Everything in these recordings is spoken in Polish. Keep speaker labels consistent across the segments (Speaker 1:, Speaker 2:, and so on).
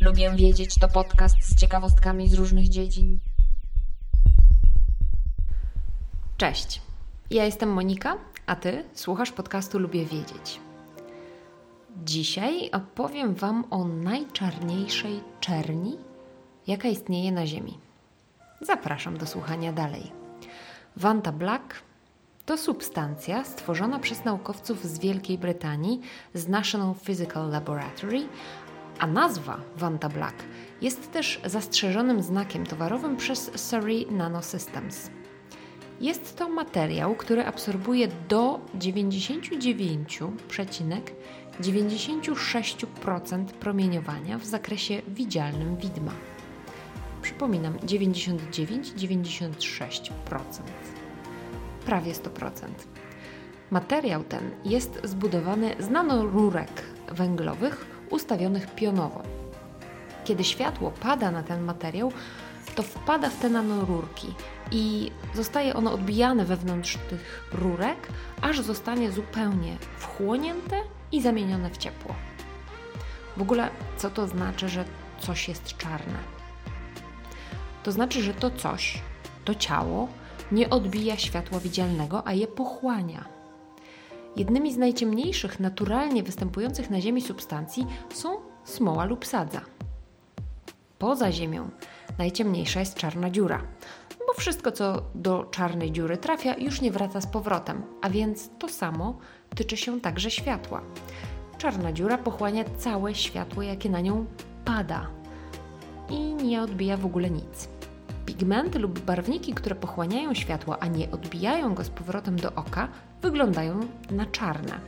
Speaker 1: Lubię wiedzieć to podcast z ciekawostkami z różnych dziedzin.
Speaker 2: Cześć. Ja jestem Monika, a ty słuchasz podcastu Lubię wiedzieć. Dzisiaj opowiem Wam o najczarniejszej czerni, jaka istnieje na Ziemi. Zapraszam do słuchania dalej. Vanta Black to substancja stworzona przez naukowców z Wielkiej Brytanii z National Physical Laboratory, a nazwa Vanta Black jest też zastrzeżonym znakiem towarowym przez Surrey Nanosystems. Jest to materiał, który absorbuje do 99,96% promieniowania w zakresie widzialnym widma. Przypominam, 99-96%. Prawie 100%. Materiał ten jest zbudowany z nanorurek węglowych ustawionych pionowo. Kiedy światło pada na ten materiał, to wpada w te nanorurki i zostaje ono odbijane wewnątrz tych rurek, aż zostanie zupełnie wchłonięte i zamienione w ciepło. W ogóle, co to znaczy, że coś jest czarne? To znaczy, że to coś, to ciało, nie odbija światła widzialnego, a je pochłania. Jednymi z najciemniejszych naturalnie występujących na Ziemi substancji są smoła lub sadza. Poza Ziemią najciemniejsza jest czarna dziura, bo wszystko, co do czarnej dziury trafia, już nie wraca z powrotem, a więc to samo tyczy się także światła. Czarna dziura pochłania całe światło, jakie na nią pada i nie odbija w ogóle nic. Pigmenty lub barwniki, które pochłaniają światło, a nie odbijają go z powrotem do oka, wyglądają na czarne.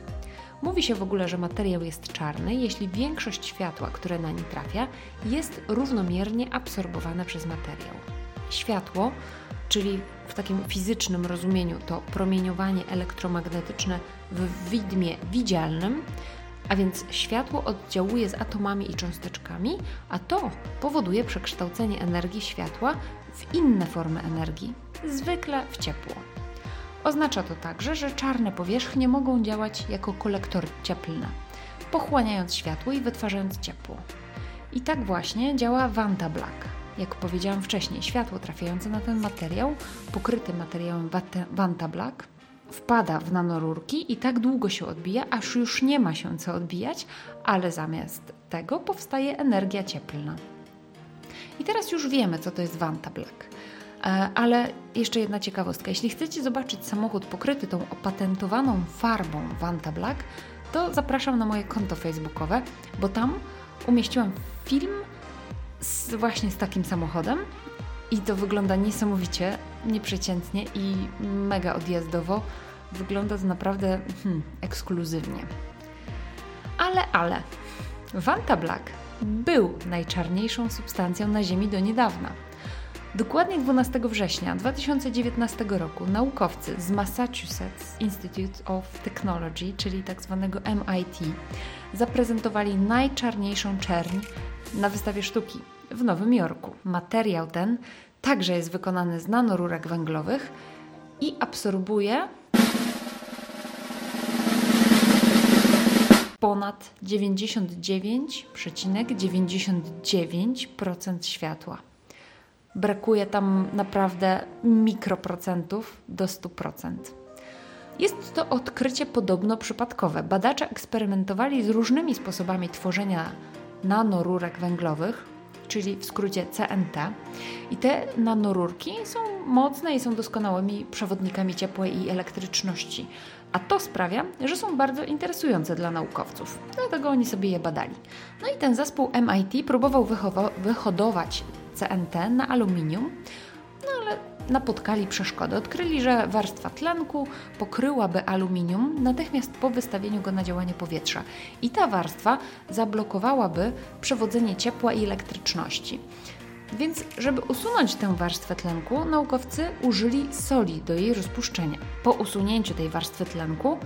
Speaker 2: Mówi się w ogóle, że materiał jest czarny, jeśli większość światła, które na nie trafia, jest równomiernie absorbowane przez materiał. Światło, czyli w takim fizycznym rozumieniu to promieniowanie elektromagnetyczne w widmie widzialnym, a więc światło oddziałuje z atomami i cząsteczkami, a to powoduje przekształcenie energii światła w inne formy energii, zwykle w ciepło. Oznacza to także, że czarne powierzchnie mogą działać jako kolektory cieplne, pochłaniając światło i wytwarzając ciepło. I tak właśnie działa Vanta Black. Jak powiedziałam wcześniej, światło trafiające na ten materiał, pokryty materiałem Vanta Black, wpada w nanorurki i tak długo się odbija, aż już nie ma się co odbijać, ale zamiast tego powstaje energia cieplna. I teraz już wiemy, co to jest Vanta Black. E, ale jeszcze jedna ciekawostka. Jeśli chcecie zobaczyć samochód pokryty tą opatentowaną farbą Vanta Black, to zapraszam na moje konto facebookowe, bo tam umieściłam film z, właśnie z takim samochodem i to wygląda niesamowicie, nieprzeciętnie i mega odjazdowo. Wygląda to naprawdę hmm, ekskluzywnie. Ale, ale, Vanta Black był najczarniejszą substancją na Ziemi do niedawna. Dokładnie 12 września 2019 roku naukowcy z Massachusetts Institute of Technology, czyli tzw. Tak MIT, zaprezentowali najczarniejszą czerń na wystawie sztuki w Nowym Jorku. Materiał ten także jest wykonany z nanorurek węglowych i absorbuje ponad 99,99% światła. Brakuje tam naprawdę mikroprocentów do 100%. Jest to odkrycie podobno przypadkowe. Badacze eksperymentowali z różnymi sposobami tworzenia nanorurek węglowych, czyli w skrócie CNT. I te nanorurki są mocne i są doskonałymi przewodnikami ciepła i elektryczności. A to sprawia, że są bardzo interesujące dla naukowców. Dlatego oni sobie je badali. No i ten zespół MIT próbował wyhodować CNT na aluminium, no ale napotkali przeszkody. Odkryli, że warstwa tlenku pokryłaby aluminium natychmiast po wystawieniu go na działanie powietrza i ta warstwa zablokowałaby przewodzenie ciepła i elektryczności. Więc, żeby usunąć tę warstwę tlenku, naukowcy użyli soli do jej rozpuszczenia. Po usunięciu tej warstwy tlenku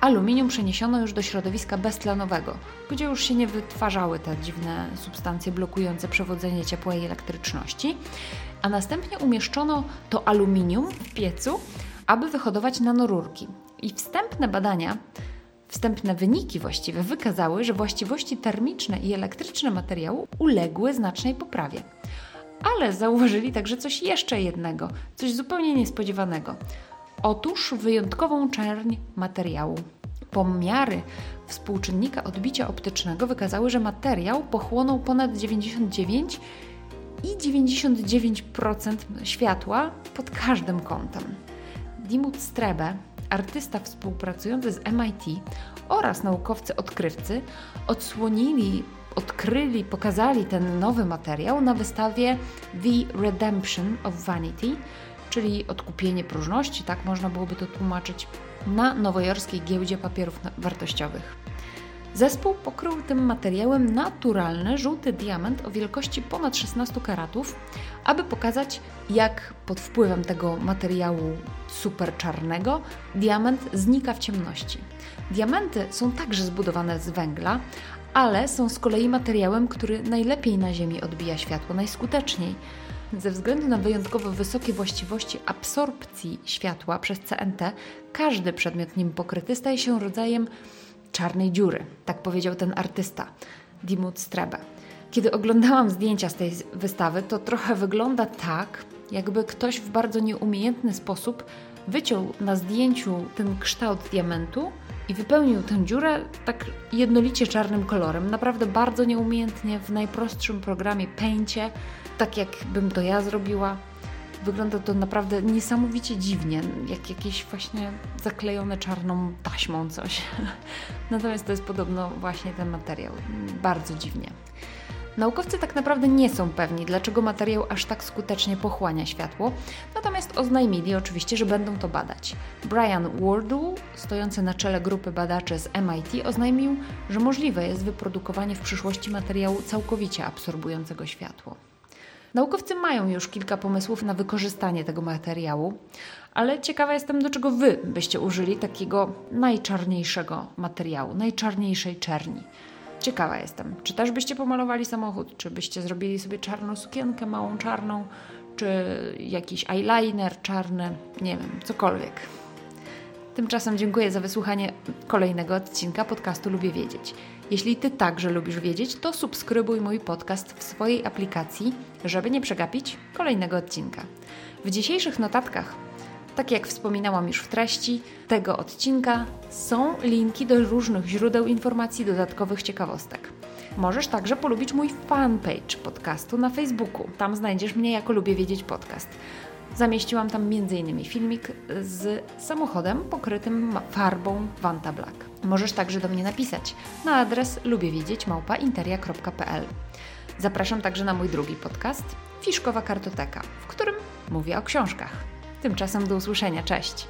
Speaker 2: aluminium przeniesiono już do środowiska beztlenowego, gdzie już się nie wytwarzały te dziwne substancje blokujące przewodzenie ciepła i elektryczności, a następnie umieszczono to aluminium w piecu, aby wyhodować nanorurki. I wstępne badania Wstępne wyniki właściwie wykazały, że właściwości termiczne i elektryczne materiału uległy znacznej poprawie. Ale zauważyli także coś jeszcze jednego, coś zupełnie niespodziewanego. Otóż wyjątkową czerń materiału. Pomiary współczynnika odbicia optycznego wykazały, że materiał pochłonął ponad 99 i 99% światła pod każdym kątem. Dimut Strebe, artysta współpracujący z MIT oraz naukowcy odkrywcy odsłonili, odkryli, pokazali ten nowy materiał na wystawie The Redemption of Vanity, czyli odkupienie próżności, tak można byłoby to tłumaczyć, na nowojorskiej giełdzie papierów wartościowych. Zespół pokrył tym materiałem naturalny żółty diament o wielkości ponad 16 karatów, aby pokazać, jak pod wpływem tego materiału super czarnego diament znika w ciemności. Diamenty są także zbudowane z węgla, ale są z kolei materiałem, który najlepiej na Ziemi odbija światło, najskuteczniej. Ze względu na wyjątkowo wysokie właściwości absorpcji światła przez CNT, każdy przedmiot nim pokryty staje się rodzajem czarnej dziury, tak powiedział ten artysta, Dimut Strebe. Kiedy oglądałam zdjęcia z tej wystawy, to trochę wygląda tak, jakby ktoś w bardzo nieumiejętny sposób wyciął na zdjęciu ten kształt diamentu i wypełnił tę dziurę tak jednolicie czarnym kolorem. Naprawdę bardzo nieumiejętnie w najprostszym programie Paincie, tak jakbym to ja zrobiła. Wygląda to naprawdę niesamowicie dziwnie, jak jakieś właśnie zaklejone czarną taśmą coś. Natomiast to jest podobno właśnie ten materiał. Bardzo dziwnie. Naukowcy tak naprawdę nie są pewni, dlaczego materiał aż tak skutecznie pochłania światło, natomiast oznajmili oczywiście, że będą to badać. Brian Wardle, stojący na czele grupy badaczy z MIT, oznajmił, że możliwe jest wyprodukowanie w przyszłości materiału całkowicie absorbującego światło. Naukowcy mają już kilka pomysłów na wykorzystanie tego materiału, ale ciekawa jestem, do czego Wy byście użyli takiego najczarniejszego materiału, najczarniejszej czerni. Ciekawa jestem, czy też byście pomalowali samochód, czy byście zrobili sobie czarną sukienkę, małą czarną, czy jakiś eyeliner czarny, nie wiem, cokolwiek. Tymczasem dziękuję za wysłuchanie kolejnego odcinka podcastu Lubię Wiedzieć. Jeśli Ty także lubisz wiedzieć, to subskrybuj mój podcast w swojej aplikacji, żeby nie przegapić kolejnego odcinka. W dzisiejszych notatkach, tak jak wspominałam już w treści tego odcinka, są linki do różnych źródeł informacji dodatkowych ciekawostek. Możesz także polubić mój fanpage podcastu na Facebooku. Tam znajdziesz mnie jako Lubię Wiedzieć Podcast. Zamieściłam tam m.in. filmik z samochodem pokrytym farbą Vanta Black. Możesz także do mnie napisać na adres lubiewiedzieć@interia.pl. Zapraszam także na mój drugi podcast Fiszkowa Kartoteka, w którym mówię o książkach. Tymczasem do usłyszenia. Cześć!